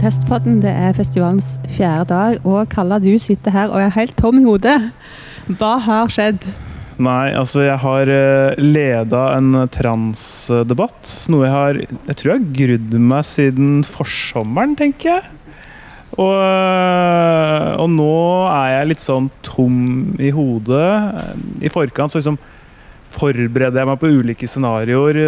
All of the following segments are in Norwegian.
eh, Protestpodden. Det er festivalens fjerde dag, og Kalla, du sitter her og er helt tom i hodet. Hva har skjedd? Nei, altså jeg har leda en transdebatt. Noe jeg har Jeg tror jeg har grudd meg siden forsommeren, tenker jeg. Og, øh, og nå er jeg litt sånn tom i hodet. I forkant så liksom forbereder jeg meg på ulike scenarioer.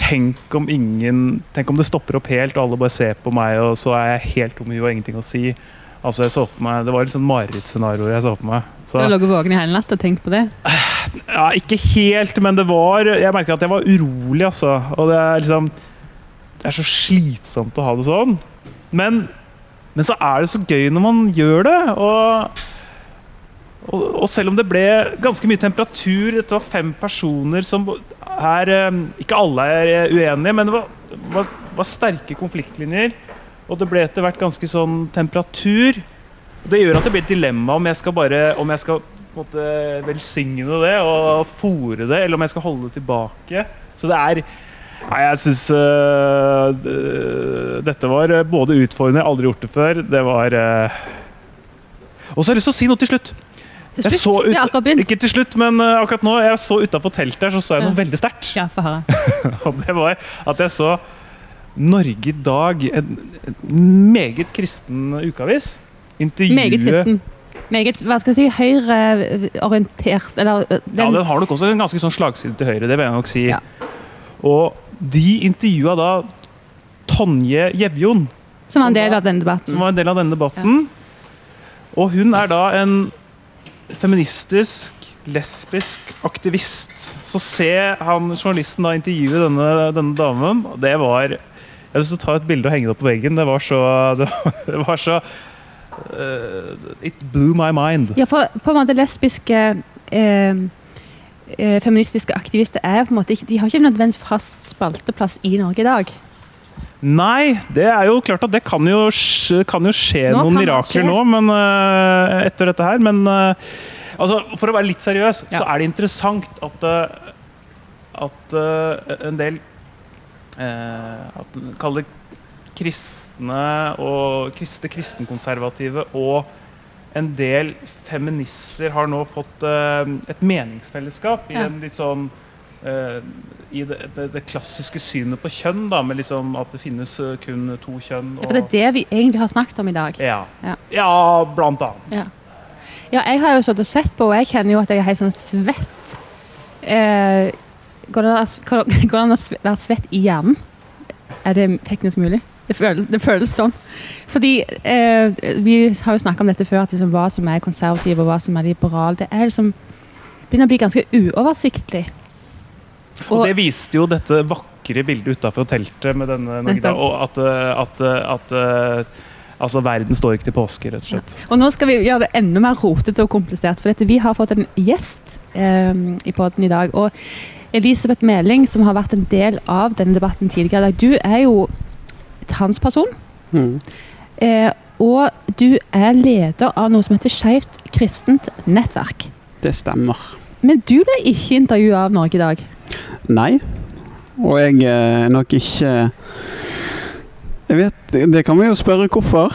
Tenk om ingen Tenk om det stopper opp helt, og alle bare ser på meg, og så er jeg helt tom i og ingenting å si. Altså jeg så på meg, Det var et sånn marerittscenario jeg så på meg. Så, du ligget våken i hele natt og tenkt på det? Ja, Ikke helt, men det var Jeg merker at jeg var urolig, altså. Og det er liksom Det er så slitsomt å ha det sånn. Men, men så er det så gøy når man gjør det. og og, og, selv om det ble ganske mye temperatur Dette var fem personer som er eh, Ikke alle er eh, uenige, men det var, var, var sterke konfliktlinjer. Og det ble etter hvert ganske sånn temperatur. Det gjør at det blir et dilemma om jeg skal bare Om jeg skal på en måte velsigne det og fòre det, eller om jeg skal holde det tilbake. Så det er Nei, jeg syns uh, dette var både utfordrende, aldri gjort det før. Det var uh... Og så har jeg lyst til å si noe til slutt. Til slutt? Ut, ikke til slutt, men uh, akkurat nå. Jeg så utafor teltet her, så så jeg noe veldig sterkt. Ja, og det var at jeg så Norge i dag, en, en meget kristen ukeavis, intervjue Meget kristen. Meget hva skal jeg si, høyreorientert eller den, Ja, den har nok også en ganske sånn slagside til høyre, det vil jeg nok si. Ja. Og de intervjua da Tonje Jevjon. Som var en del av denne debatten. Som var en del av denne debatten. Ja. Og hun er da en feministisk, lesbisk aktivist. Så ser han journalisten da intervjue denne, denne damen. Det var Jeg har lyst til å ta et bilde og henge det opp på veggen. Det var så, det var, det var så uh, It blew my mind. Ja, for på en måte lesbiske eh, eh, feministiske aktivister er på en måte ikke, de har ikke nødvendigvis fast spalteplass i Norge i dag. Nei, det er jo klart at det kan jo, kan jo skje nå noen mirakler nå men, uh, etter dette her. Men uh, altså, for å være litt seriøs, ja. så er det interessant at, uh, at en del at, Kall det kristne og kristne kristenkonservative og en del feminister har nå fått et meningsfellesskap i ja. en litt sånn i det, det, det, klassiske synet på kjønn, da, med liksom at det finnes uh, kun to kjønn. Og... Ja, for det er det vi egentlig har snakket om i dag. Ja, ja. ja blant annet. Ja. ja. jeg har jo stått og sett på, og jeg kjenner jo at jeg er helt sånn svett. Eh, går, det, går det an å være svett i hjernen? Er det teknisk mulig? Det føles, det føles sånn. Fordi Vi har jo snakka om dette før, at liksom, hva som er konservativ og hva som er liberal. Det er liksom, begynner å bli ganske uoversiktlig. Og, det viste jo dette vakre bildet utafor teltet med denne Norge, og at, at, at, at Altså, Verden står ikke til påske, rett og slett. Ja. Og Nå skal vi gjøre det enda mer rotete og komplisert. For dette, vi har fått en gjest eh, i poden i dag. og Elisabeth Meling, som har vært en del av denne debatten tidligere i dag, du er jo transperson. Mm. Eh, og du er leder av noe som heter Skeivt kristent nettverk. Det stemmer. Men du ble ikke intervjua av Norge i dag? Nei. Og jeg er eh, nok ikke Jeg vet Det kan vi jo spørre hvorfor.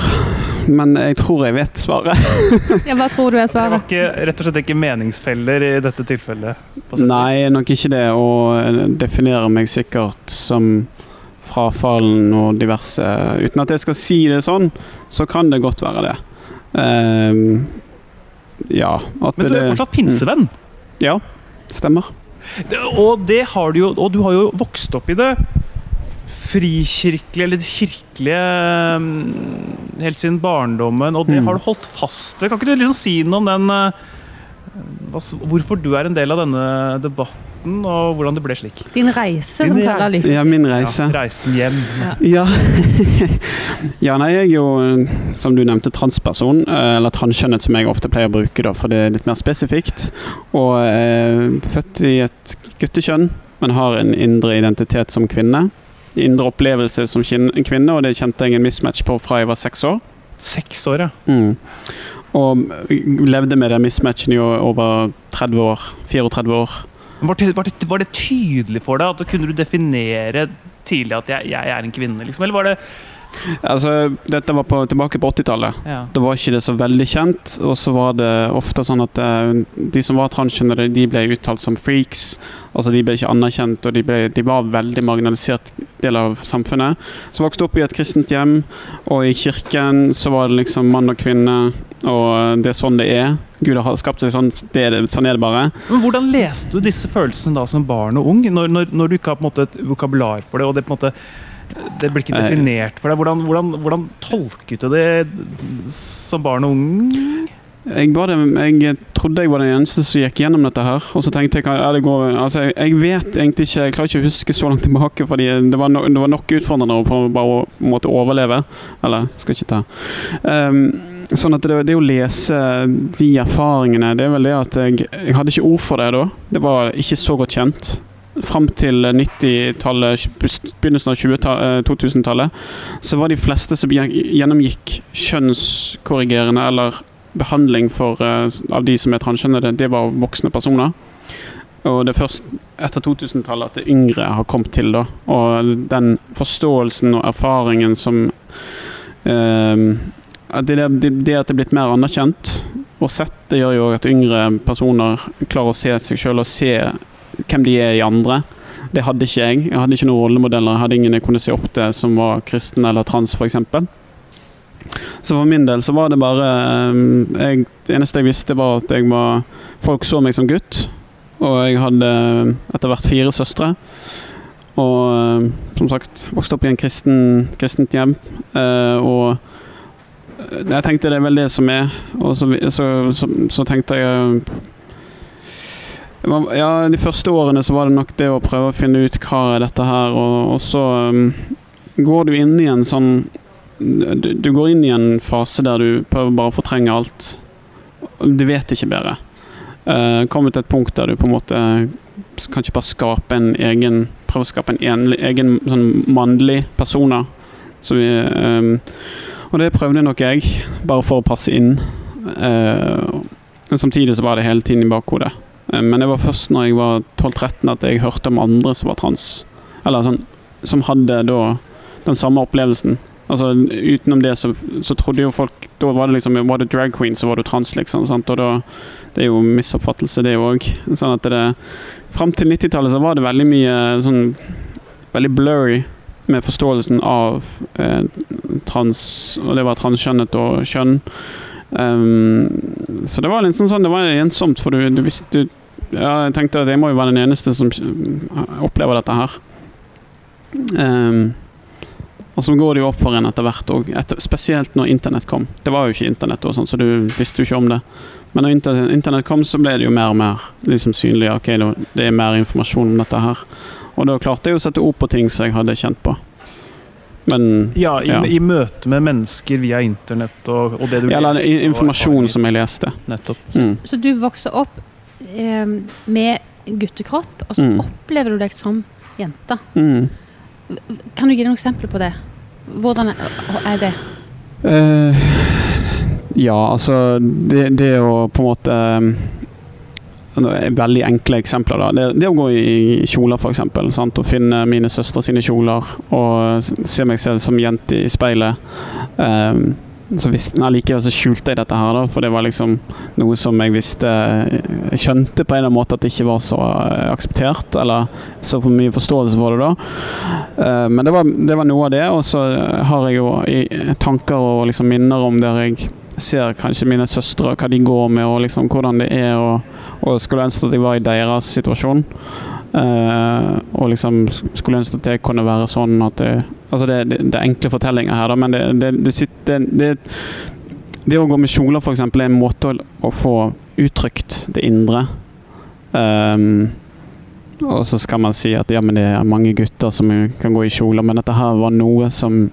Men jeg tror jeg vet svaret. ja, Hva tror du er svaret? Det var ikke, rett og slett ikke meningsfeller i dette tilfellet? Nei, nok ikke det. Og definerer meg sikkert som frafallen og diverse Uten at jeg skal si det sånn, så kan det godt være det. Um, ja. Men du er fortsatt pinsevenn? Mm. Ja, stemmer. Og det har du jo Og du har jo vokst opp i det frikirkelige, eller det kirkelige, mm, helt siden barndommen, og det mm. har du holdt fast ved. Kan ikke du liksom si noe om den eh, Hvorfor du er en del av denne debatten? og hvordan det ble slik. Din reise, som kaller litt. Ja, min reise. Ja, reisen hjem. Ja. ja. nei, jeg er jo, som du nevnte, transperson. Eh, eller transkjønnet, som jeg ofte pleier å bruke, da, for det er litt mer spesifikt. Og eh, født i et guttekjønn, men har en indre identitet som kvinne. Indre opplevelse som kvinne, og det kjente jeg en mismatch på fra jeg var seks år. Seks år, ja. Mm. Og levde med den mismatchen i over 30 år. 34 år. Var det, var, det, var det, tydelig for deg at kunne du definere tidlig at jeg, jeg er en kvinne? Liksom? Eller var det Altså, dette var på, tilbake på 80-tallet. Ja. Da var ikke det så veldig kjent, og så var det ofte sånn at eh, de som var transkjønnede, de ble uttalt som freaks. Altså De ble ikke anerkjent, og de, ble, de var veldig marginalisert del av samfunnet. Så vokste opp i et kristent hjem, og i kirken så var det liksom mann og kvinne, og det er sånn det er. Gud har skapt det sånn, det er det, sånn er det bare. Men Hvordan leste du disse følelsene da som barn og ung, når, når, når du ikke har på en måte et vokabular for det, og det på en måte det blir ikke definert for deg? Hvordan, hvordan, hvordan tolket du det som barn og ung? Jeg, det, jeg trodde jeg var den eneste som gikk gjennom dette her. Og så tenkte jeg ja, det går, altså, jeg, jeg vet egentlig ikke Jeg klarer ikke å huske så langt tilbake, fordi det var, no, det var nok utfordrende å prøve bare å måtte overleve. Eller skal ikke ta. Um, sånn at det, det å lese de erfaringene Det er vel det at jeg, jeg hadde ikke ord for det da. Det var ikke så godt kjent. Fram til 90-tallet, begynnelsen av 20 ta- eh, 2000-tallet, så var de fleste som gjennomgikk kjønnskorrigerende eller behandling for, eh, av de som er transkjønnede, det var voksne personer. Og det er først etter 2000-tallet at det yngre har kommet til. da. Og den forståelsen og erfaringen som eh, at det, det, det at det er blitt mer anerkjent og sett, det gjør jo at yngre personer klarer å se seg sjøl og se hvem de er i andre. Det hadde ikke jeg. Jeg hadde ikke noen rollemodeller. Jeg hadde ingen jeg kunne se opp til som var kristen eller trans, f.eks. Så for min del så var det bare eh, jeg, Det eneste jeg visste, var at jeg var Folk så meg som gutt. Og jeg hadde etter hvert fire søstre. Og eh, som sagt vokste opp i en kristen, kristent hjem. Eh, og eh, jeg tenkte det er vel det som er. Og så, så, så, så tenkte jeg Ja, de første årene så var det nok det å prøve å finne ut hva er dette her, og, og så um, går du inn i en sånn du, du går inn i en fase der du prøver bare å fortrenge alt. Du vet ikke bedre. Uh, kommer til et punkt der du på en måte kan ikke bare skape en egen Prøve å skape en egen sånn mannlig persona. Um, og det prøvde nok jeg, bare for å passe inn. Uh, men samtidig så var det hele tiden i bakhodet. Uh, men det var først når jeg var 12-13 at jeg hørte om andre som var trans. Eller sånn Som hadde da den samme opplevelsen. Altså Utenom det så, så trodde jo folk Da var det liksom Var du drag queen, så var du trans, liksom. Sant? Og da Det er jo misoppfattelse, det òg. Sånn at det Fram til 90-tallet så var det veldig mye sånn Veldig blurry med forståelsen av eh, trans Og det var transkjønnet og kjønn. Um, så det var litt sånn, sånn Det var ensomt, for du, du visste du, ja, Jeg tenkte at jeg må jo være den eneste som opplever dette her. Um, og så går det jo opp for en etter hvert, òg, spesielt når internett kom. Det var jo ikke internett, og sånn, så du visste jo ikke om det. Men når inter, internett kom, så ble det jo mer og mer liksom synlig. Ok, det, det er mer informasjon om dette her. Og da klarte jeg å sette ord på ting som jeg hadde kjent på. Men Ja, i, Ja. i møte med mennesker via internett og, og det du Eller leste, og informasjon som jeg leste. Nettopp. Mm. Så du vokste opp eh, med guttekropp, og så Mm. opplever du deg som jente. Mm. Kan du gi noen eksempler på det? Hvordan er, det? Eh, ja, altså det, det å på en måte um, Veldig enkle eksempler. da Det, det å gå i kjoler, f.eks. Og finne mine søstre sine kjoler og se meg selv som jente i speilet. Um, så visste, nei, Likevel så skjulte jeg dette her, da, for det var liksom noe som jeg visste Jeg skjønte på en eller annen måte at det ikke var så eh, akseptert, eller så for mye forståelse for det da. Eh, men det var, det var noe av det, og så har jeg jo tanker og liksom minner om der jeg ser kanskje mine søstre, hva de går med, og liksom hvordan det er, og, og skulle ønske at jeg var i deres situasjon. Eh, og liksom skulle ønske at det kunne være sånn at det, Altså det, det, det er enkle fortellinger her, da, men det, det, det, sitter, det, det å gå med kjoler, f.eks., er en måte å, å få uttrykt det indre. Um, og så skal man si at ja, men det er mange gutter som kan gå i kjoler, men dette her var noe som,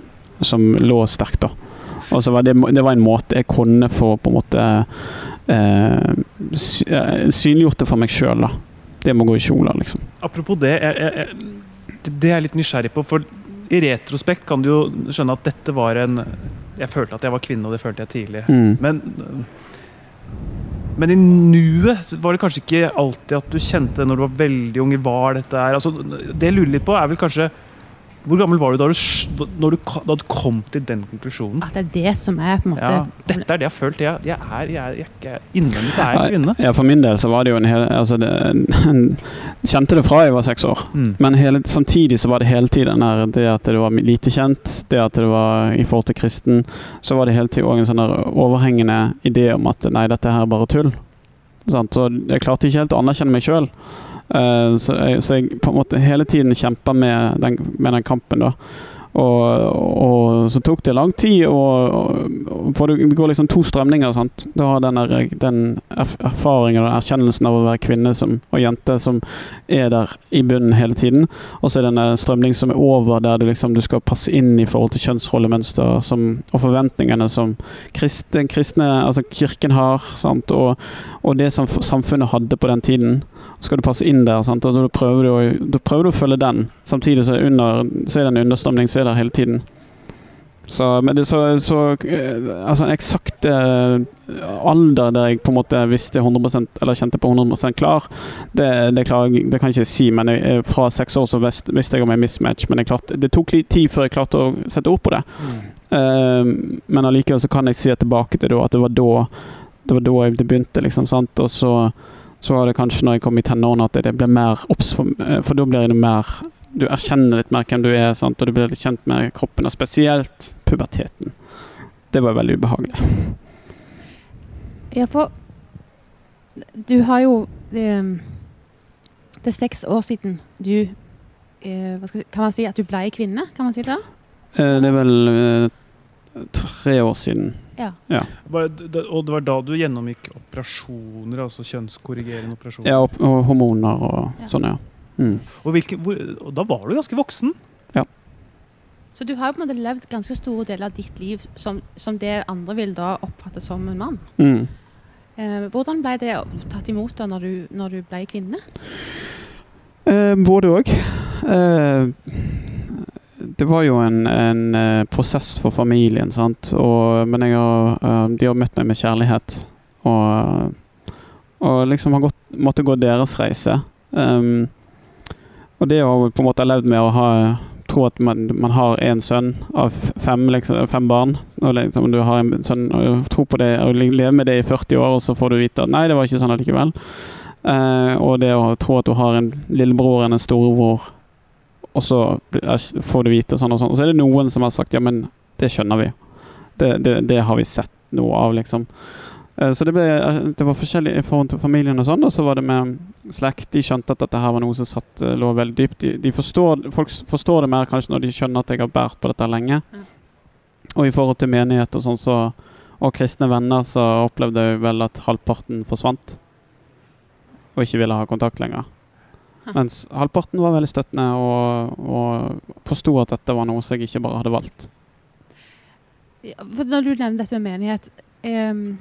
som lå sterkt, da. Og så var det, det var en måte jeg kunne få på en måte eh, eh, synliggjort det for meg sjøl, da. Det må gå i kjola, liksom. Apropos det, jeg, jeg, det er jeg litt nysgjerrig på. For i retrospekt kan du jo skjønne at dette var en Jeg følte at jeg var kvinne, og det følte jeg tidlig. Mm. Men, men i nuet var det kanskje ikke alltid at du kjente når du var veldig ung, hva dette er. altså, Det jeg lurer litt på, er vel kanskje Hvor gammel var du da du, når du, da du kom til den konklusjonen? At det er det som er på en måte Ja, dette er det jeg har følt. Jeg, jeg er, jeg, jeg, jeg, Innvendig så er jeg kvinne. Ja, for min del så var det jo en hel altså det, Kjente det fra jeg var seks år. Mm. Men hele, samtidig så var det hele tiden der, det at det var lite kjent, det at det var i forhold til kristen, så var det hele tiden også en sånn der overhengende idé om at nei, dette her er bare tull. Sant? Så jeg klarte ikke helt å anerkjenne meg sjøl. Så, jeg, så jeg på en måte hele tiden kjempa med, med den kampen, da. Og, og så tok det lang tid, og, for det går liksom to strømninger. sant? Du har den, der, den erfaringen og erkjennelsen av å være kvinne som, og jente som er der i bunnen hele tiden. Og så er det en strømning som er over, der du, liksom, du skal passe inn i forhold til kjønnsrollemønster som, og forventningene som kristne, kristne, altså kirken har, sant? Og, og det som samfunnet hadde på den tiden. Skal du passe inn der, sant? og da prøver, du, da prøver du å følge den. Samtidig så er, under, så er det en understrømning som er der hele tiden. Så, men det, så, så eh, Altså en eksakt eh, alder der jeg på en måte visste 100% eller kjente på 100% klar, det, det, klarer, det kan jeg ikke si. Men jeg, eh, fra seks år så visste, jeg om en mismatch. Men klarte, det tok litt tid før jeg klarte å sette ord på det. Eh, men allikevel så kan jeg se tilbake til da, at det var da det var da jeg begynte, liksom. sant? Og så, så var det kanskje når jeg kom i tenårene at det ble mer obs for, eh, for da blir det mer Du erkjenner litt mer hvem du er, sant? og du blir litt kjent med kroppen, og spesielt puberteten. Det var veldig ubehagelig. Ja, for du har jo det, Det er seks år siden du eh, skal, Kan man si at du ble kvinne? Kan man si det? Eh, Det er vel eh, tre år siden. Ja. ja. Og det var da du gjennomgikk operasjoner, altså kjønnskorrigerende operasjoner? Ja, og, og hormoner og Ja. sånn, ja. Mm. Og, hvilke, hvor, og da var du ganske voksen? Så du har på en måte levd ganske store deler av ditt liv som, som det andre vil da oppfatte som en mann. Mm. Eh, hvordan ble det tatt imot da når du, når du ble kvinne? Eh, både òg. Eh, det var jo en, en eh, prosess for familien. Og, men har, eh, de har møtt meg med kjærlighet. Og, og liksom har gått, måtte gå deres reise. Um, og det å på en måte ha levd med å ha tro at man, man har én sønn av fem, liksom, fem barn. Og liksom, du har en sønn og tro på det og leve med det i 40 år, og så får du vite at nei, det var ikke sånn allikevel. Uh, og det å tro at du har en lillebror enn en storebror, og så får du vite sånn og sånn. Og så er det noen som har sagt ja, men det skjønner vi. Det, det, det har vi sett noe av, liksom. Eh, så det, ble, eh, det var forskjellig i forhold til familien og sånn, og så var det med slekt. De skjønte at dette her var noe som satt, eh, lå veldig dypt. De, de forstår, folk forstår det mer kanskje når de skjønner at jeg har båret på dette lenge. Og i forhold til menighet og sånn, så og kristne venner, så opplevde jeg vel at halvparten forsvant. Og ikke ville ha kontakt lenger. Mens halvparten var veldig støttende og, og forsto at dette var noe som jeg ikke bare hadde valgt. Ja, når du nevner dette med menighet Én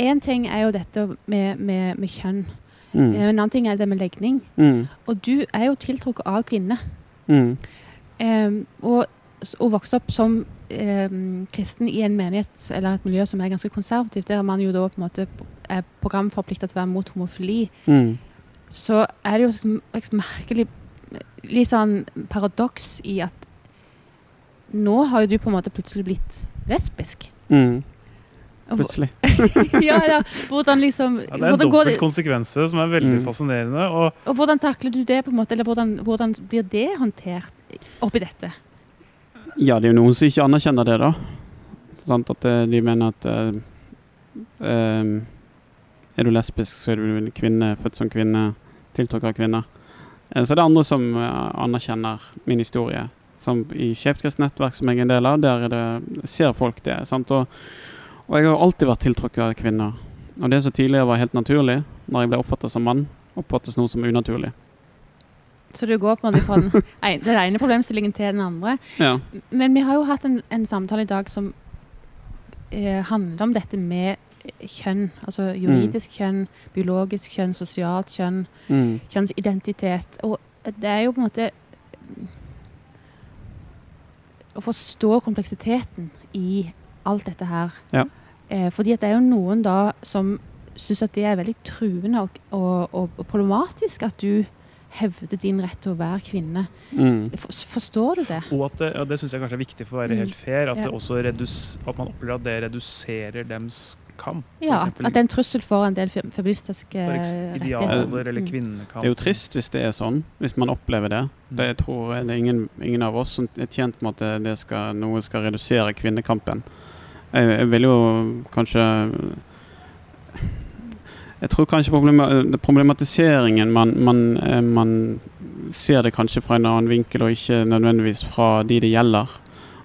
En ting er jo dette med, med, med kjønn. Mm. En annen ting er det med legning. Mm. Og du er jo tiltrukket av kvinner. Mm. Um, og, og vokste opp som kristen i en menighet eller et miljø som er ganske konservativt, der man jo da på en måte er programforplikta til å være mot homofili, Mm. så er det jo sånn- et merkelig litt sånn paradoks i at nå har jo du på en måte plutselig blitt lesbisk. Mm. Plutselig. ja, ja. Hvordan liksom Ja, det er en dobbelt konsekvense som er veldig Mm. fascinerende. Og Og hvordan takler du det, på en måte? Eller hvordan, hvordan blir det håndtert oppi dette? Ja, det er jo noen som ikke anerkjenner det, da. Sånn, At eh, de mener at eh, eh, Er du lesbisk, så er du kvinne, født som kvinne, tiltrukket av kvinner. Eh, så det er andre som anerkjenner min historie. Som I kristent nettverk, som jeg er en del av, der er det, ser folk det. Og, og jeg har alltid vært tiltrukket av kvinner. Og det som tidligere var helt naturlig, når jeg ble oppfattet som mann, oppfattes nå som unaturlig. Så du går på en måte fra den, en- den ene problemstillingen til den andre. Ja. Men vi har jo hatt en, en samtale i dag som eh, handler om dette med kjønn. Altså juridisk kjønn, biologisk kjønn, sosialt kjønn, Mm. kjønnsidentitet. Og det er jo på en måte Å forstå kompleksiteten i alt dette her. Ja. Eh, fordi at det er jo noen da som syns at det er veldig truende og, og, og problematisk at du hevde din rett til å være kvinne. Mm. Forstår du det? Og at det, ja, det syns jeg kanskje er viktig for å være Mm. helt fair. At, Ja. det også redus, at man opplever at det reduserer dems kamp. Ja, at, at det er en trussel for en del feministiske rettigheter. eller Mm. kvinnekamp. Det er jo trist hvis det er sånn, hvis man opplever det. det jeg tror jeg det er ingen, ingen av oss som er tjent med at skal, noe skal redusere kvinnekampen. Jeg, jeg vil jo kanskje Jeg tror kanskje problematiseringen man, man, eh, man ser det kanskje fra en annen vinkel, og ikke nødvendigvis fra de det gjelder.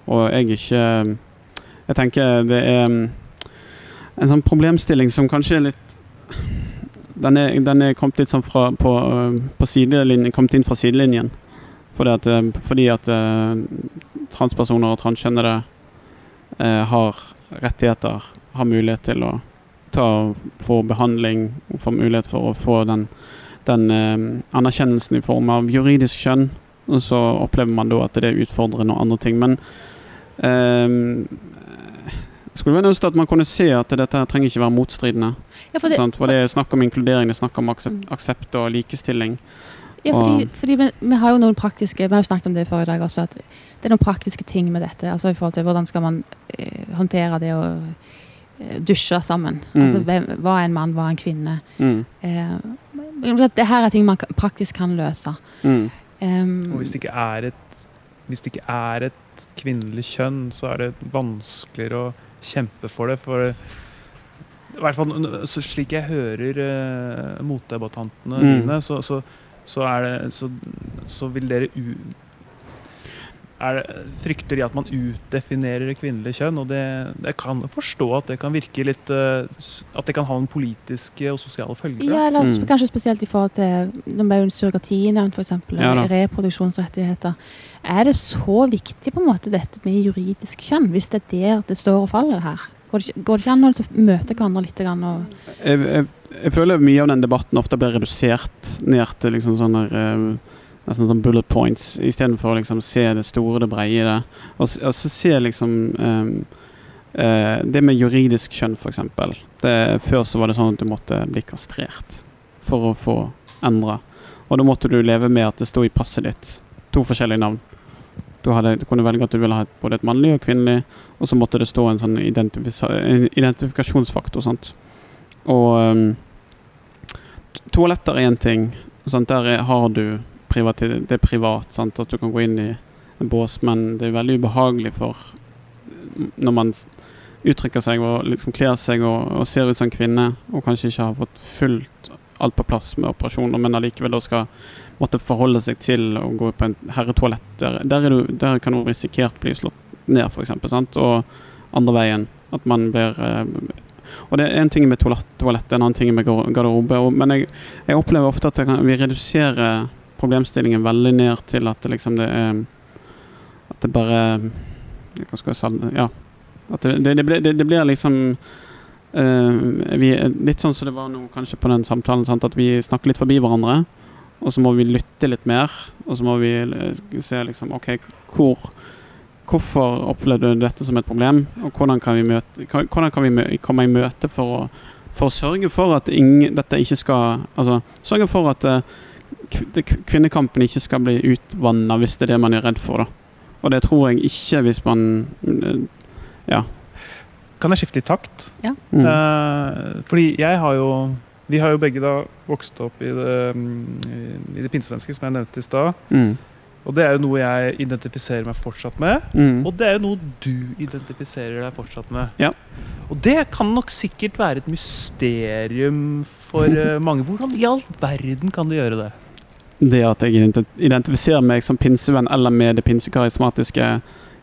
Og jeg ikke Jeg tenker det er mm, en sånn problemstilling som kanskje er litt den er, den er kommet litt sånn fra, på, på sidelinjen, kommet inn fra sidelinjen. Fordi at, fordi at transpersoner og transkjønnede har rettigheter, har mulighet til å ta, få behandling, få mulighet for å få den, den eh, anerkjennelsen i form av juridisk kjønn. Og så opplever man da at det er utfordrende og andre ting. Men eh, skulle vel ønske at man kunne se at dette her trenger ikke være motstridende. Ja, for det? For det er snakk om inkludering, det er snakk om aksept, Mm. aksept og likestilling. Ja, fordi, fordi vi, vi har jo noen praktiske Vi har jo snakket om det forrige dag også, at det er noen praktiske ting med dette. altså i forhold til Hvordan skal man eh, håndtere det og dusje sammen? Mm. Altså hvem, Hva er en mann, hva er en kvinne? Mm. Eh, det her er ting man praktisk kan løse. Mm. Um, Og hvis det ikke er et hvis det ikke er et kvinnelig kjønn, så er det vanskeligere å kjempe for det. For i hvert fall så slik jeg hører eh, motdebattantene Mm. dine, så, så, så er det så, så vil dere u... Er frykter de at man utdefinerer det kvinnelige kjønn? Og det, jeg kan forstå at det kan virke litt eh, At det kan ha en politiske og sosiale følger. ja, eller Mm. kanskje spesielt i forhold til Nå ble jo surrogati nevnt, f.eks. Ja da. reproduksjonsrettigheter. Er det så viktig på en måte dette med juridisk kjønn, hvis det er der det står og faller her? Går det ikke, går det ikke an å liksom møte hverandre litt? Og, Jeg, jeg, jeg føler mye av den debatten ofte blir redusert ned til liksom sånne eh, Nesten sånn bullet points, istedenfor å liksom se det store, det breie i det. Og, og så se liksom um, uh, Det med juridisk kjønn, f.eks. Før så var det sånn at du måtte bli kastrert for å få endra. Og da måtte du leve med at det sto i passet ditt to forskjellige navn. Du, hadde, du kunne velge at du ville ha både et mannlig og kvinnelig, og så måtte det stå en sånn en identifikasjonsfaktor. Sant? Og um, toaletter er én ting. Sant? Der er, har du privati det er privat, sant? at du kan gå inn i en bås, men det er veldig ubehagelig for når man uttrykker seg og liksom kler seg og, og ser ut som kvinne, og kanskje ikke har fått fullt alt på plass med operasjoner, men allikevel da skal måtte forholde seg til å gå på en herretoalett. Der, der, er du, der kan du risikert bli slått ned, f.eks. Og andre veien. At man blir eh, Og det er en ting med toalett, toalett en annen ting med garderobe. Og, men jeg, jeg opplever ofte at kan, vi reduserer problemstillingen veldig ned til at det liksom det er At det bare Hva skal jeg si Ja. At det, det, det, blir, det, blir liksom uh, vi, Litt sånn som det var nå kanskje på den samtalen, sant? at vi snakker litt forbi hverandre. Og så må vi lytte litt mer, og så må vi eh, se liksom OK, hvor Hvorfor opplevde du dette som et problem, og hvordan kan vi, møte, hvordan kan vi mø komme i møte for å, for å sørge for at ingen, dette ikke skal Altså sørge for at det- kvinnekampen ikke skal bli utvanna, hvis det er det man er redd for. da. Og det tror jeg ikke hvis man eh, Ja. Kan jeg skifte litt takt? ja. Mm. Eh, fordi jeg har jo Vi har jo begge da vokst opp i det, i det pinsevenske, som jeg nevnte i stad. Mm. Og det er jo noe jeg identifiserer meg fortsatt med. Mm. Og det er jo noe du identifiserer deg fortsatt med. Ja. Og det kan nok sikkert være et mysterium for eh, mange. Hvordan i all verden kan du gjøre det? Det at jeg identifiserer meg som pinsevenn eller med det pinsekarismatiske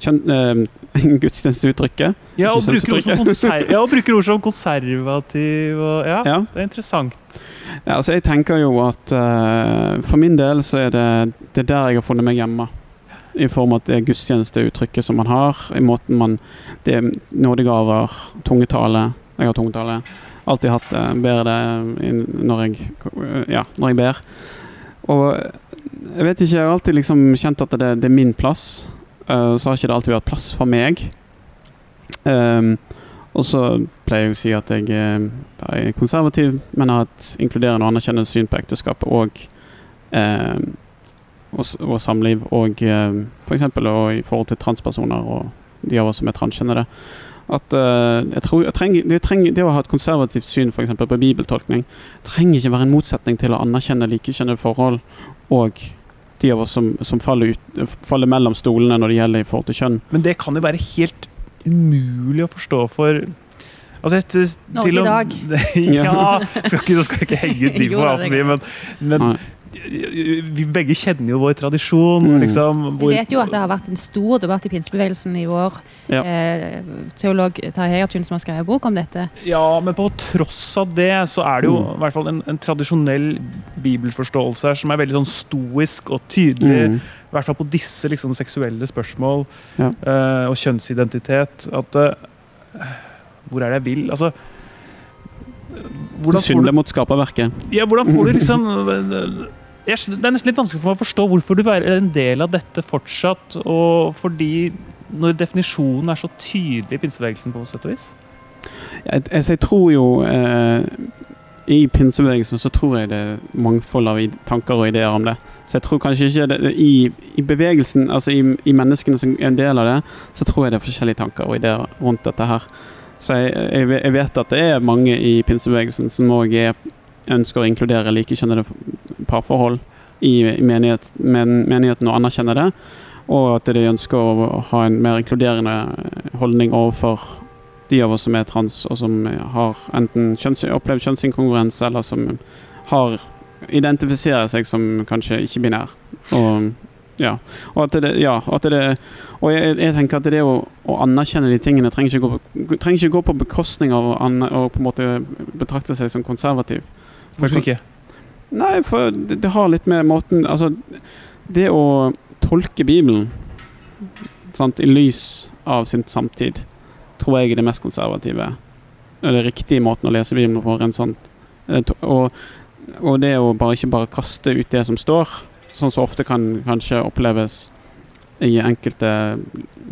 kjønn, eh, gudstjenesteuttrykket. Ja, og bruker ord som, konser ja, konservativ og Ja, Ja. det er interessant. Ja, altså jeg tenker jo at eh, for min del så er det, det er der jeg har funnet meg hjemme. I form av det gudstjenesteuttrykket som man har. I måten man Det er nådegaver, tungetale. Jeg har tungetale. Alltid hatt det. Ber det når jeg Ja, når jeg ber. Og jeg vet ikke, jeg har alltid liksom kjent at det, det er min plass. Uh, så har ikke det alltid vært plass for meg. Um, og så pleier jeg å si at jeg er konservativ, men har et inkluderende og anerkjennende syn på ekteskapet og eh, og, og samliv, og eh, f.eks. i forhold til transpersoner og de av oss som er transkjønnede. At uh, jeg tror, jeg trenger, det, trenger, det å ha et konservativt syn for eksempel, på bibeltolkning trenger ikke være en motsetning til å anerkjenne likekjønnede forhold og de av oss som, som faller, ut, faller mellom stolene når det gjelder i forhold til kjønn. Men det kan jo være helt umulig å forstå for Altså, et, Norge til å- i dag. ja, skal ikke, skal ikke henge ut de for altfor mye, men, men. Vi begge kjenner jo vår tradisjon. Mm. Liksom, Vi vet jo at det har vært en stor debatt i pinsebevegelsen i vår. Ja. Eh, teolog Tarjei Hegertun som har skrevet bok om dette. ja, men på tross av det, så er det jo Mm. i hvert fall en, en tradisjonell bibelforståelse her som er veldig sånn stoisk og tydelig. Mm. I hvert fall på disse liksom, seksuelle spørsmål Ja. eh, og kjønnsidentitet. At eh, Hvor er det jeg vil? Altså Du hvordan du synder du, mot skaperverket. ja, hvordan får du liksom skjønner- Det er nesten litt vanskelig for meg å forstå hvorfor du er en del av dette fortsatt. Og fordi når definisjonen er så tydelig i pinsebevegelsen på sett og vis. Jeg, jeg, jeg tror jo eh, I pinsebevegelsen så tror jeg det er mangfold av tanker og ideer om det. Så jeg tror kanskje ikke det, i, I bevegelsen, altså i, i menneskene som er en del av det, så tror jeg det er forskjellige tanker og ideer rundt dette her. Så jeg, jeg, vet at det er mange i pinsebevegelsen som òg ønsker å inkludere likekjønnede parforhold i, menighet, men, menigheten og anerkjenne det. Og at de ønsker å ha en mer inkluderende holdning overfor de av oss som er trans, og som har enten kjønns, opplevd kjønnsinkongruens, eller som har identifiserer seg som kanskje ikke-binær. Og ja. Og at det, ja, at det Og jeg, jeg tenker at det å, å anerkjenne de tingene trenger ikke gå trenger ikke gå på bekostning av å å på en måte betrakte seg som konservativ. Hvorfor ikke? Nei, for det, det har litt med måten Altså, det å tolke Bibelen sant, i lys av sin samtid, tror jeg er det mest konservative. Eller riktige måten å lese Bibelen på. En sånn, eh, og, og det å bare ikke bare kaste ut det som står, sånn som ofte kan kanskje oppleves i enkelte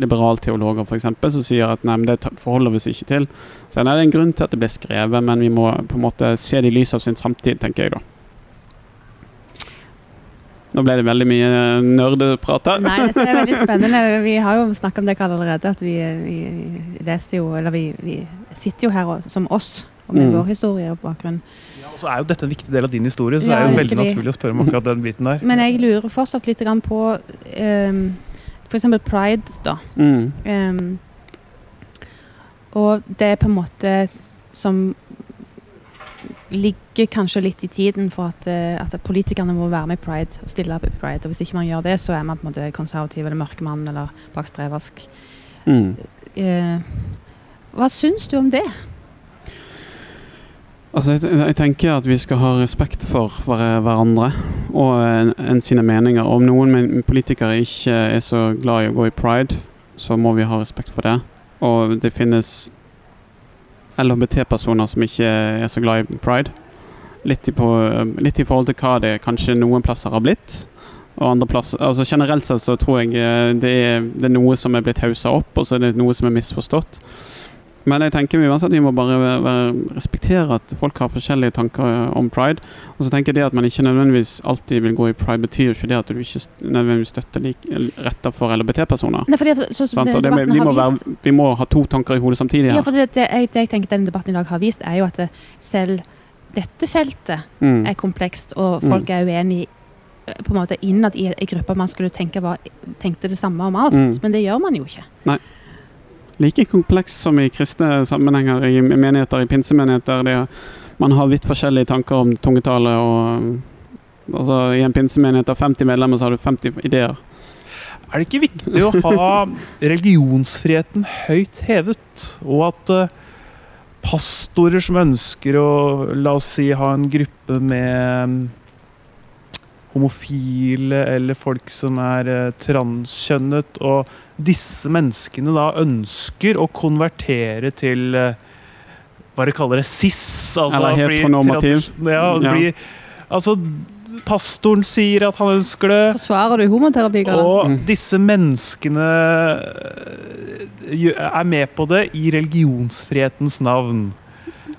liberalteologer f.eks., som sier at nei, men det forholder vi oss ikke til. Så nei, det er en grunn til at det ble skrevet, men vi må på en måte se det i lys av sin samtid, tenker jeg da. Nå ble det veldig mye nerdeprat her. Nei, dette er veldig spennende. Vi har jo snakket om det allerede. At vi, vi leser jo Eller vi, vi sitter jo her og, som oss, og med Mm. vår historie og bakgrunn. Og så er jo dette en viktig del av din historie, så Ja, det er jo veldig naturlig å spørre om akkurat den biten der. Men jeg lurer fortsatt litt grann på um, f.eks. pride, da. Mm. Um, og det er på en måte som ligger kanskje litt i tiden for at, eh, at politikerne må være med i pride og stille opp i pride. Og hvis ikke man gjør det, så er man på en måte konservativ eller mørkemann eller bakstreversk. Mm. Uh, hva syns du om det? Altså, jeg, jeg tenker at vi skal ha respekt for hver- hverandre og en, en sine meninger. Om noen men- politikere ikke er så glad i å gå i pride, så må vi ha respekt for det. Og det finnes LHBT-personer som ikke er så glad i pride. Litt i, på, litt i forhold til hva det kanskje noen plasser har blitt. Og andre plasser, altså Generelt sett så tror jeg eh, det er, det er noe som er blitt haussa opp, og så er det noe som er misforstått. Men jeg tenker vi uansett vi må bare respektere at folk har forskjellige tanker om pride. Og så tenker jeg det at man ikke nødvendigvis alltid vil gå i pride, betyr ikke det at du ikke nødvendigvis støtter retter for LHBT-personer. Nei, debatten vi, vi må ha to tanker i hodet samtidig her. Ja, for det, det, jeg, det jeg tenker denne debatten i dag har vist, er jo at selv dette feltet Mm. er komplekst, og folk er uenige eh, på en måte innad i en gruppe man skulle tenke var, tenkte det samme om alt, Mm. men det gjør man jo ikke. Like komplekst som i kristne sammenhenger, i menigheter, i pinsemenigheter. Det, man har vidt forskjellige tanker om tungetale. og altså, I en pinsemenighet av 50 medlemmer så har du 50 ideer. Er det ikke viktig å ha religionsfriheten høyt hevet? Og at eh, pastorer som ønsker å, la oss si, ha en gruppe med mm, homofile eller folk som er eh, transkjønnet, og disse menneskene da ønsker å konvertere til eh, hva de kaller det, cis? Altså, Eller helt heteronormativ. Ja, Ja. Blir, altså, pastoren sier at han ønsker det. Forsvarer du homoterapi? Karl? Og Mm. disse menneskene øh, er med på det i religionsfrihetens navn.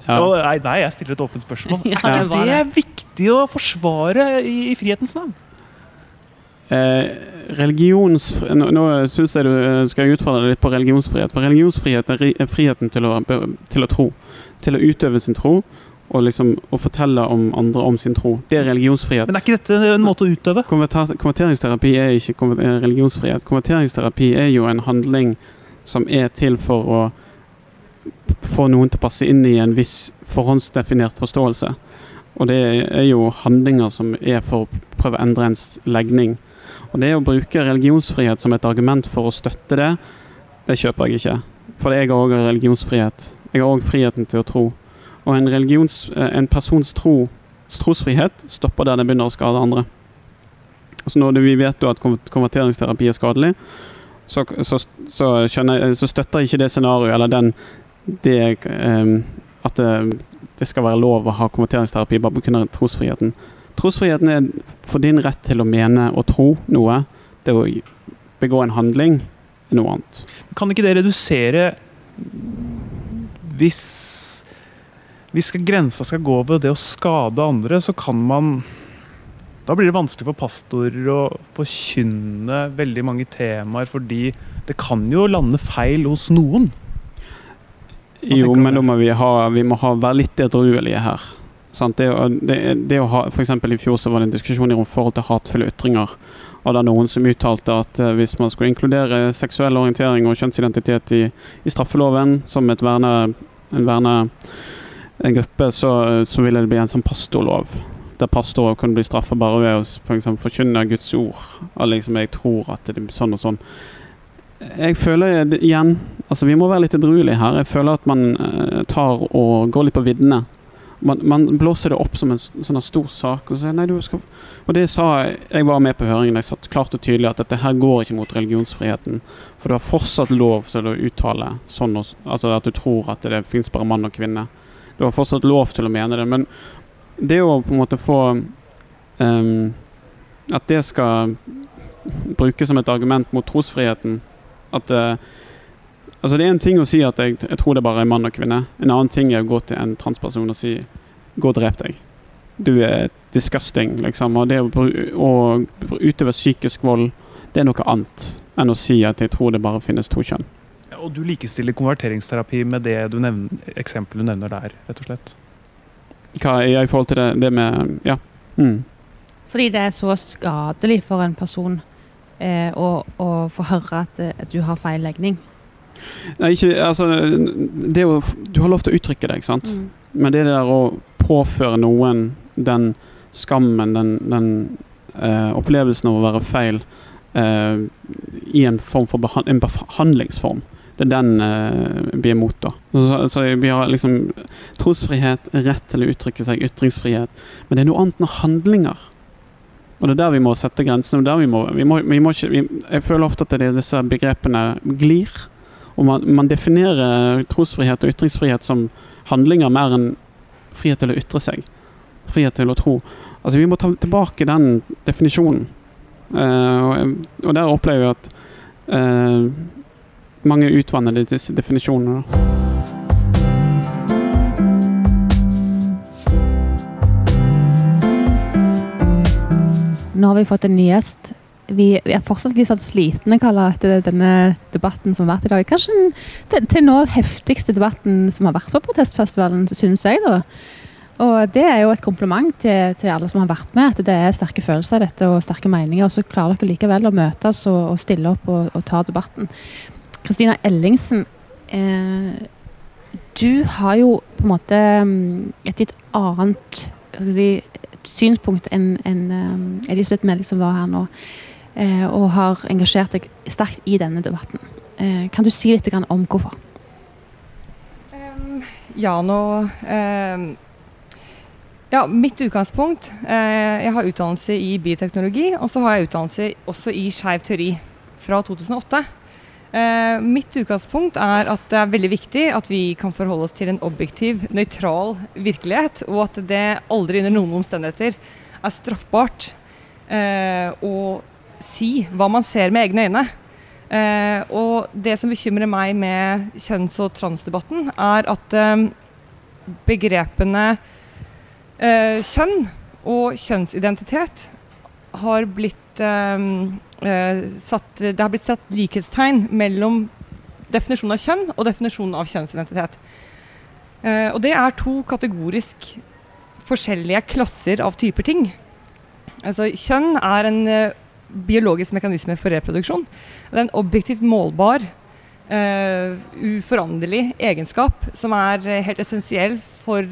Ja. Og, nei, nei, jeg stiller et åpent spørsmål. Ja, er det ikke det, det viktig viktig å forsvare i, i frihetens navn? Eh, religions... Nå, nå synes jeg du eh, skal jeg utfordre deg litt på religionsfrihet. For religionsfrihet er, friheten til å, til å tro. Til å utøve sin tro. Og liksom å fortelle om andre om sin tro. Det er religionsfrihet. Men er ikke dette en måte å utøve? Konverter konverteringsterapi er ikke eh, religionsfrihet. Konverteringsterapi er jo en handling som er til for å få noen til å passe inn i en viss forhåndsdefinert forståelse. Og det er jo handlinger som er for å prøve å endre ens legning. Og det å bruke religionsfrihet som et argument for å støtte det, det kjøper jeg ikke. For jeg har òg religionsfrihet. Jeg har òg friheten til å tro. Og en, eh, en persons tro, trosfrihet stopper der det begynner å skade andre. Så når vi vet at konverteringsterapi er skadelig, så, så, så, skjønner jeg, så støtter ikke det scenarioet eller den det, um, at det, skal være lov å ha konverteringsterapi bare pga. trosfriheten. Trosfriheten er for din rett til å mene og tro noe. Det å begå en handling er noe annet. Kan ikke det redusere Hvis hvis grensa skal gå ved det å skade andre, så kan man Da blir det vanskelig for pastorer å forkynne veldig mange temaer, fordi det kan jo lande feil hos noen. Jo, men da må vi, ha, vi må ha, være litt edruelige her. Sant? Det, det, det å ha, for I fjor så var det en diskusjon i forhold til hatefulle ytringer. Og det er noen som uttalte at eh, hvis man skulle inkludere seksuell orientering og kjønnsidentitet i, i straffeloven som et verne, en verne en gruppe, så, så ville det bli en sånn pastorlov. Der pastorer kunne bli straffet bare ved å for eksempel forkynne Guds ord. Og liksom jeg tror at det blir sånn og sånn. Jeg føler igjen Altså Vi må være litt edruelige her. Jeg føler at man eh, tar og går litt på viddene. Man, man blåser det opp som en sånn stor sak. Og, sier, nei, og det sa jeg Jeg var med på høringen. Jeg satt klart og tydelig at dette her går ikke mot religionsfriheten. For du har fortsatt lov til å uttale sånn Altså at du tror at det fins bare mann og kvinne. Du har fortsatt lov til å mene det. Men det å på en måte få um, At det skal brukes som et argument mot trosfriheten At eh, Altså Det er en ting å si at jeg, jeg tror det bare er mann og kvinne. En annen ting er å gå til en transperson og si 'gå og drep deg'. Du er disgusting, liksom. Og det å, å utøve psykisk vold, det er noe annet enn å si at jeg tror det bare finnes to kjønn. Og du likestiller konverteringsterapi med det du nevner, eksempelet du nevner der, rett og slett. Hva er jeg i forhold til det, det med Ja. Mm. Fordi det er så skadelig for en person eh, og, få høre at, eh, at du har feil legning. Nei, ikke Altså det å Du har lov til å uttrykke deg, sant? Mm. Men det der å påføre noen den skammen, den, den eh, opplevelsen av å være feil eh, i en form for behan en behandlingsform, det er den eh, vi er imot, da. Så, så, så vi har liksom trosfrihet, rett til å uttrykke seg, ytringsfrihet. Men det er noe annet enn handlinger. Og det er der vi må sette grensene. vi må, vi må, vi må jeg føler ofte at det er disse begrepene glir. Og man, man definerer trosfrihet og ytringsfrihet som handlinger mer enn frihet til å ytre seg. Frihet til å tro. Altså Vi må ta tilbake den definisjonen. Uh, og, og der opplever jeg at uh, mange utvanner disse definisjonene. Da. Nå har vi fått en ny gjest. Vi, er fortsatt litt sånn slitne Karla, etter denne debatten som har vært i dag. Kanskje den til nå heftigste debatten som har vært på protestfestivalen, syns jeg. da. Og det er jo et kompliment til, til alle som har vært med, at det er sterke følelser dette og sterke meninger. Og så klarer dere likevel å møtes og, og stille opp og, og ta debatten. Kristina Ellingsen, eh, du har jo på en måte mm, et litt annet skal jeg synspunkt enn en, um, Elisabeth Melding som var her nå, eh, og har engasjert deg sterkt i denne debatten. Eh, kan du si litt om hvorfor? Um, ja, nå um, Ja, mitt utgangspunkt eh, Jeg har utdannelse i bioteknologi, og så har jeg utdannelse også i skeiv teori fra 2008. Eh, mitt utgangspunkt er at det er veldig viktig at vi kan forholde oss til en objektiv, nøytral virkelighet, og at det aldri under noen omstendigheter er straffbart eh, å si hva man ser med egne øyne. Eh, og det som bekymrer meg med kjønns- og transdebatten, er at eh, begrepene eh, kjønn Og kjønnsidentitet har blitt eh, eh, satt, Det har blitt satt likhetstegn mellom definisjonen av kjønn og definisjonen av kjønnsidentitet. Eh, og det er to kategorisk forskjellige klasser av typer ting. Altså, kjønn er en eh, biologisk mekanisme for reproduksjon. Det er en objektivt målbar, eh, uforanderlig egenskap som er helt essensiell for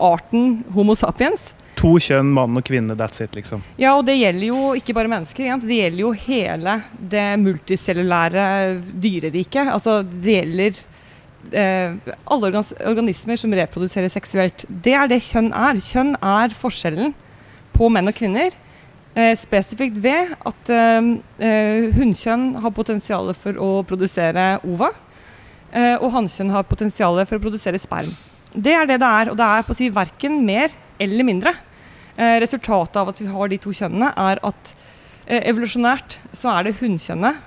arten Homo sapiens. To kjønn, mann og kvinne, that's it, liksom. Ja, og det gjelder jo ikke bare mennesker. egentlig. Det gjelder jo hele det multicellulære dyreriket. Altså, det gjelder eh, alle organis organismer som reproduserer seksuelt. Det er det kjønn er. Kjønn er forskjellen på menn og kvinner. Eh, spesifikt ved at eh, eh hunnkjønn har potensial for å produsere ova, eh, og hannkjønn har potensial for å produsere sperm. Det er det det er, og det er på å si verken mer eller mindre. Eh, resultatet av at vi har de to kjønnene, er at eh, evolusjonært så er det hunnkjønnet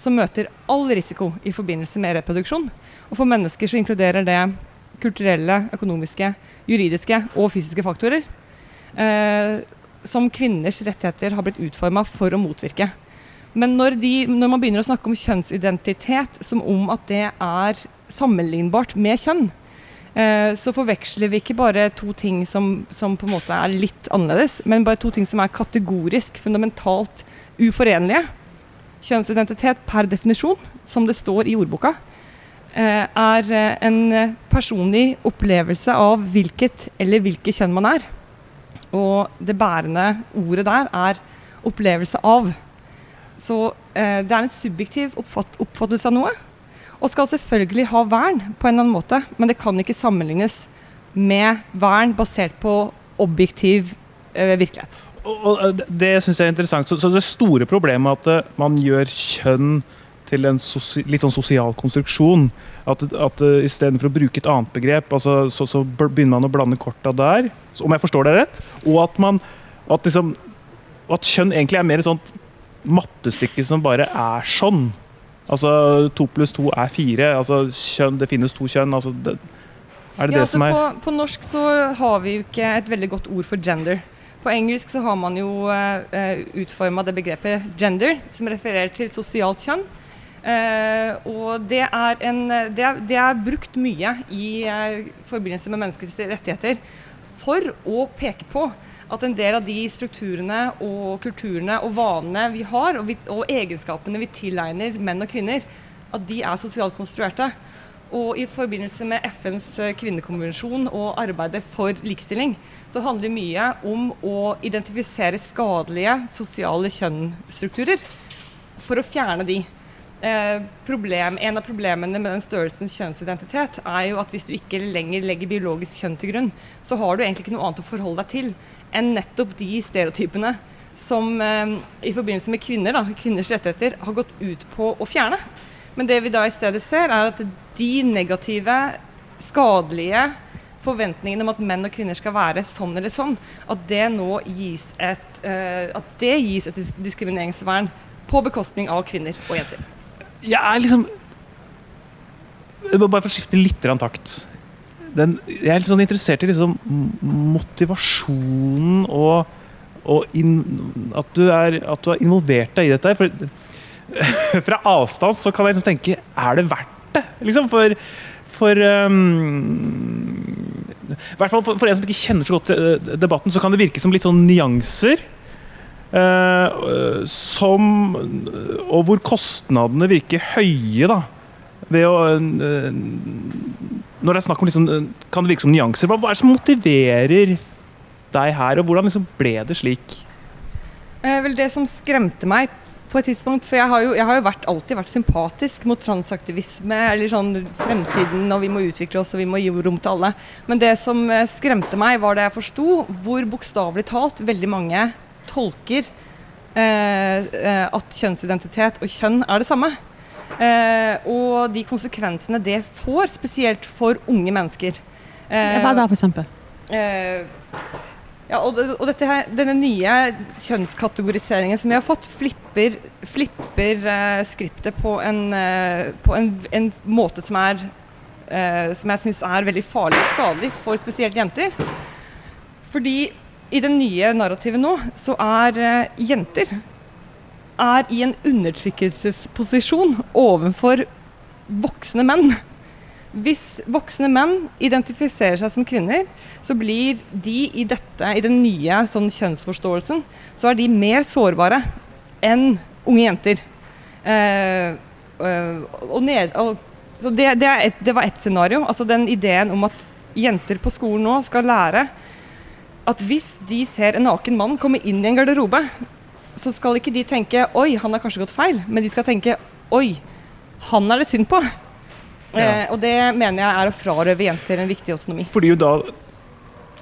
som møter all risiko i forbindelse med reproduksjon. Og for mennesker så inkluderer det kulturelle, økonomiske, juridiske og fysiske faktorer. Eh, som kvinners rettigheter har blitt utforma for å motvirke. Men når, de, når, man begynner å snakke om kjønnsidentitet som om at det er sammenlignbart med kjønn, så forveksler vi ikke bare to ting som, som, på en måte er litt annerledes, men bare to ting som er kategorisk, fundamentalt uforenlige. Kjønnsidentitet per definisjon, som det står i ordboka, eh, er eh, en personlig opplevelse av hvilket eller hvilket kjønn man er. Og det bærende ordet der er opplevelse av. Så det er en subjektiv oppfatt, oppfattelse av noe og skal selvfølgelig ha vern på en eller annen måte, men det kan ikke sammenlignes med vern basert på objektiv øh, virkelighet. Og, og Det syns jeg er interessant. Så, så, det store problemet er at man gjør kjønn til en sosi, litt sånn sosial konstruksjon. At, at uh, istedenfor å bruke et annet begrep, altså, så, så, begynner man å blande korta der. om jeg forstår det rett. Og at, man, at, liksom, at kjønn egentlig er mer et sånt mattestykke som bare er sånn. Altså to pluss to er fire. Altså kjønn, det finnes to kjønn. Altså, det, er det ja, det som er på, på, norsk så har vi jo ikke et veldig godt ord for gender. På engelsk så har man jo uh, eh, utforma det begrepet gender, som refererer til sosialt kjønn. Uh, og det er, en, det, er, det er, brukt mye i uh, forbindelse med menneskets rettigheter for å peke på at en del av de strukturene og kulturene og vanene vi har, og, vi, og, egenskapene vi tilegner menn og kvinner, at de er sosialt konstruerte. Og i forbindelse med FNs eh, kvinnekonvensjon og arbeidet for likestilling, så handler det mye om å identifisere skadelige sosiale kjønnsstrukturer for å fjerne de. Eh, problem, en av problemene med den størrelsen kjønnsidentitet er jo at hvis du ikke lenger legger biologisk kjønn til grunn, så har du egentlig ikke noe annet å forholde deg til enn nettopp de stereotypene som eh, i forbindelse med kvinner, da, kvinners rettigheter, har gått ut på å fjerne. Men det vi da i stedet ser, er at de negative, skadelige forventningene om at menn og kvinner skal være sånn eller sånn, at det nå gis et, eh, at det gis et diskrimineringsvern på bekostning av kvinner og jenter jeg er liksom Bare få skifte litt takt. Den, jeg er litt sånn interessert i liksom motivasjonen og, og in, at, du er, at, du har involvert deg i dette. For, fra avstand så kan jeg liksom tenke Er det verdt det? Liksom for, for um, hvert fall for, for, en som ikke kjenner så godt til debatten, så kan det virke som litt sånn nyanser. Uh, som Og hvor kostnadene virker høye, da. Ved å uh, Når det er snakk om liksom, Kan det virke som nyanser? Hva, hva, er det som motiverer deg her, og hvordan liksom ble det slik? Eh, vel, det som skremte meg på et tidspunkt For jeg har jo, jeg har jo vært, alltid vært sympatisk mot transaktivisme, eller sånn fremtiden, og vi må utvikle oss, og vi må gi rom til alle. Men det som skremte meg, var det jeg forsto, hvor bokstavelig talt veldig mange tolker eh, eh, at kjønnsidentitet og kjønn er det samme. Eh, og de konsekvensene det får, spesielt for unge mennesker. Hva da, f.eks.? Eh, ja, og, og dette her, denne nye kjønnskategoriseringen som vi har fått, flipper, flipper eh, skriptet på, en, eh, på en, en, måte som er eh, som jeg syns er veldig farlig og skadelig for spesielt jenter. Fordi i det nye narrativet nå, så er eh, jenter er i en undertrykkelsesposisjon overfor voksne menn. Hvis voksne menn identifiserer seg som kvinner, så blir de i dette, i den nye sånn, kjønnsforståelsen, så er de mer sårbare enn unge jenter. Eh, øh, og ned, og, så det, det, et, det var ett scenario. Altså den ideen om at jenter på skolen nå skal lære at hvis de ser en naken mann komme inn i en garderobe, så skal ikke de tenke 'oi, han har kanskje gått feil', men de skal tenke 'oi, han er det synd på'. Ja. Eh, og det mener jeg er å frarøve jenter en viktig autonomi. Fordi jo da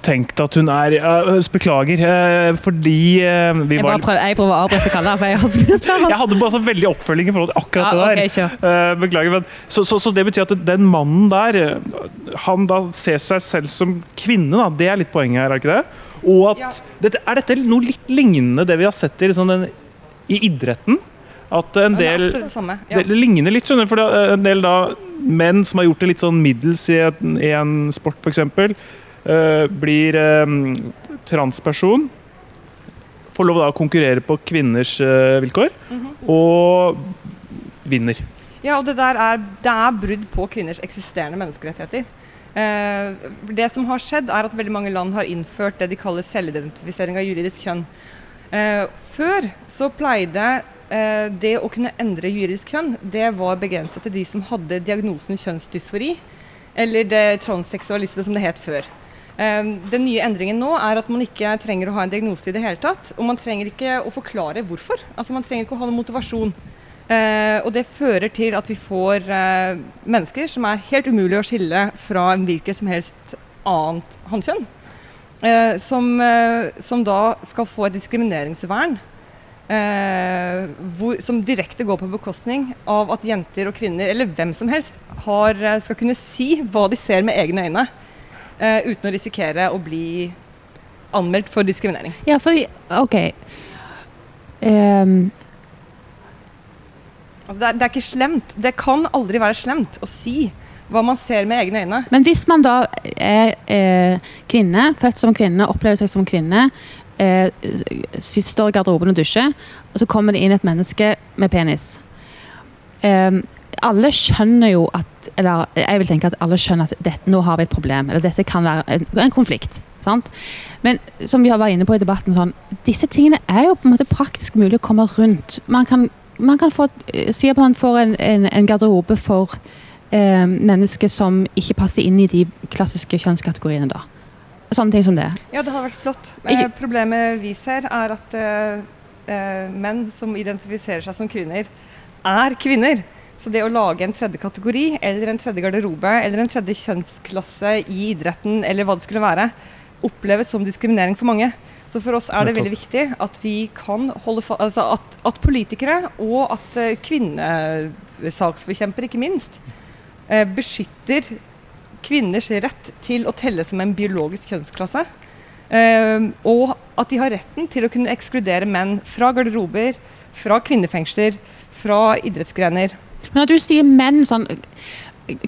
tenkt at hun er uh, Beklager, uh, fordi uh, vi jeg, var prøver, jeg prøver å avbryte Kalle, for jeg har så mye spørsmål. Jeg hadde bare så veldig oppfølging i forhold til akkurat Ja, det der. beklager, men, så, så, så det betyr at den mannen der, han da ser seg selv som kvinne, da. Det er litt poenget her, er ikke det? Og at dette, Er dette noe litt lignende det vi har sett i, liksom den, i idretten? At en del det samme. Ja. Det ligner litt, skjønner for er en del da menn som har gjort det litt sånn middels i, en- i en sport, f.eks., uh, blir um, transperson. Får lov da å konkurrere på kvinners uh, vilkår, Mhm. og vinner. Ja, og det der er, det er brudd på kvinners eksisterende menneskerettigheter. Eh, det som har skjedd, er at veldig mange land har innført det de kaller selvidentifisering av juridisk kjønn. Eh, før så pleide eh, det å kunne endre juridisk kjønn, det var begrenset til de som hadde diagnosen kjønnsdysfori, eller det transseksualisme som det het før. Den nye endringen nå er at man ikke trenger å ha en diagnose i det hele tatt. Og man trenger ikke å forklare hvorfor. Altså Man trenger ikke å ha noen motivasjon. Eh, og det fører til at vi får eh, mennesker som er helt umulig å skille fra en hvilket som helst annet hannkjønn. Eh, som, eh, som da skal få et diskrimineringsvern eh, hvor, som direkte går på bekostning av at jenter og kvinner, eller hvem som helst, har, eh, skal kunne si hva de ser med egne øyne, uten å risikere å bli anmeldt for diskriminering. Ja, for OK. Ehm, Altså det, er, det er ikke slemt. Det kan aldri være slemt å si hva man ser med egne øyne. men hvis man da er eh, kvinne, født som kvinne, opplever seg som kvinne, eh, står i garderoben og dusjer, og så kommer det inn et menneske med penis. Eh, alle skjønner jo at Eller jeg vil tenke at alle skjønner at dette, nå har vi et problem. Eller dette kan være en, en konflikt. Sant? Men som vi har vært inne på i debatten, sånn, disse tingene er jo på en måte praktisk mulig å komme rundt. Man kan, man kan få, eh, si at man får en, en, en garderobe for eh, mennesker som ikke passer inn i de klassiske kjønnskategoriene. da. Sånne ting som det. Ja, det hadde vært flott. Eh, problemet vi ser, er at eh, eh, menn som identifiserer seg som kvinner, er kvinner. Så det å lage en tredje kategori, eller en tredje garderobe, eller en tredje kjønnsklasse i idretten, eller hva det skulle være, oppleves som diskriminering for mange. Så for oss er det veldig viktig at vi kan holde fa altså at, at politikere, og at eh, kvinnesaksforkjempere ikke minst, eh, beskytter kvinners rett til å telle som en biologisk kjønnsklasse. Eh, og at de har retten til å kunne ekskludere menn fra garderober, fra kvinnefengsler, fra idrettsgrener. Men når du sier menn sånn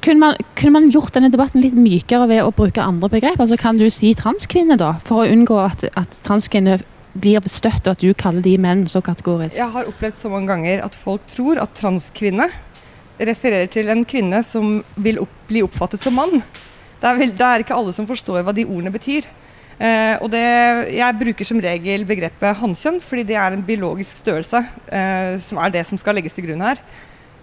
kunne man, kunne man gjort denne debatten litt mykere ved å bruke andre begrep? Altså Kan du si transkvinne, da? For å unngå at, at transkvinner blir støtt, og at du kaller de menn så kategorisk. Jeg har opplevd så mange ganger at folk tror at transkvinne refererer til en kvinne som vil opp, bli oppfattet som mann. Det er, vel, det er ikke alle som forstår hva de ordene betyr. Eh, og det, jeg bruker som regel begrepet hannkjønn, fordi det er en biologisk størrelse eh, som er det som skal legges til grunn her.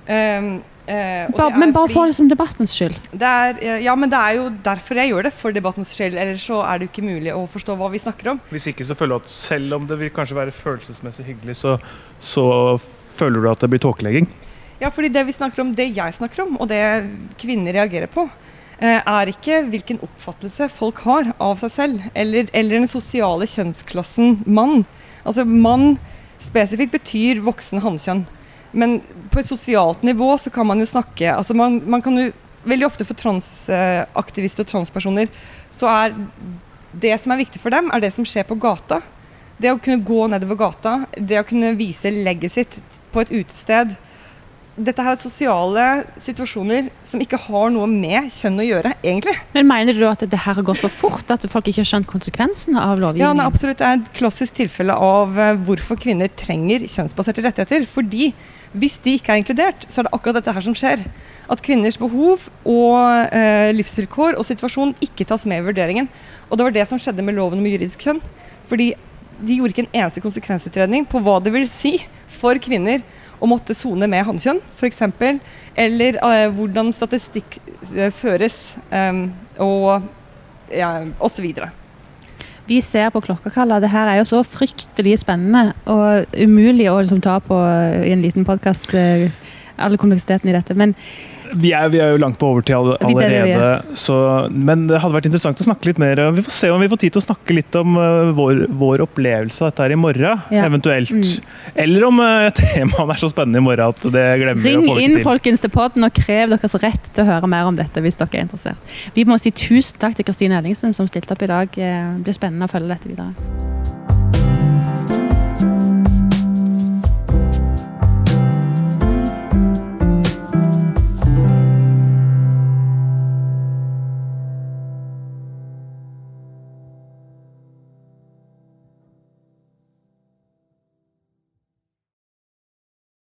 Eh, eh, og det er men bare fordi- for liksom debattens skyld. det er, eh, ja, men det er jo derfor jeg gjør det, for debattens skyld. Ellers så er det jo ikke mulig å forstå hva vi snakker om. Hvis ikke så føler du at selv om det vil kanskje være følelsesmessig hyggelig, så, så føler du at det blir tåkelegging. Ja, fordi det vi snakker om, det jeg snakker om, og det kvinner reagerer på, eh, er ikke hvilken oppfattelse folk har av seg selv, eller, eller den sosiale kjønnsklassen mann. Altså mann spesifikt betyr voksen hannkjønn. Men på et sosialt nivå så kan man jo snakke altså man, man kan jo Veldig ofte for transaktivister og transpersoner så er det som er viktig for dem, er det som skjer på gata. Det å kunne gå nedover gata, det å kunne vise legget sitt på et utested dette her er sosiale situasjoner som ikke har noe med kjønn å gjøre, egentlig. Men mener du at det her har gått for fort? At folk ikke har skjønt konsekvensene av Ja, lovgivningen? nei, absolutt. Det er et klassisk tilfelle av eh, hvorfor kvinner trenger kjønnsbaserte rettigheter. Fordi hvis de ikke er inkludert, så er det akkurat dette her som skjer. At kvinners behov og eh, livsvilkår og situasjon ikke tas med i vurderingen. Og det var det som skjedde med loven om juridisk kjønn. Fordi de gjorde ikke en eneste konsekvensutredning på hva det vil si for kvinner å måtte sone med hannkjønn, f.eks. Eller eh, hvordan statistikk eh, føres, eh, og ja, osv. Vi ser på klokkekalla. Det her er jo så fryktelig spennende og umulig å liksom ta på i en liten podkast. Alle kompleksiteten i dette. Men Vi er, vi er jo langt på overtid Vi- er vi allerede, så, men det hadde vært interessant å snakke litt mer. Vi får se om vi får tid til å snakke litt om eh, vår, vår opplevelse av dette her i morgen, Ja. eventuelt. Mm. Eller om uh, temaet er så spennende i morgen at det glemmer vi ring å få inn det til. folkens til podden og krev deres rett til å høre mer om dette hvis dere er interessert. Vi må si tusen takk til Kristine Ellingsen som stilte opp i dag. Eh, Det blir spennende å følge dette videre.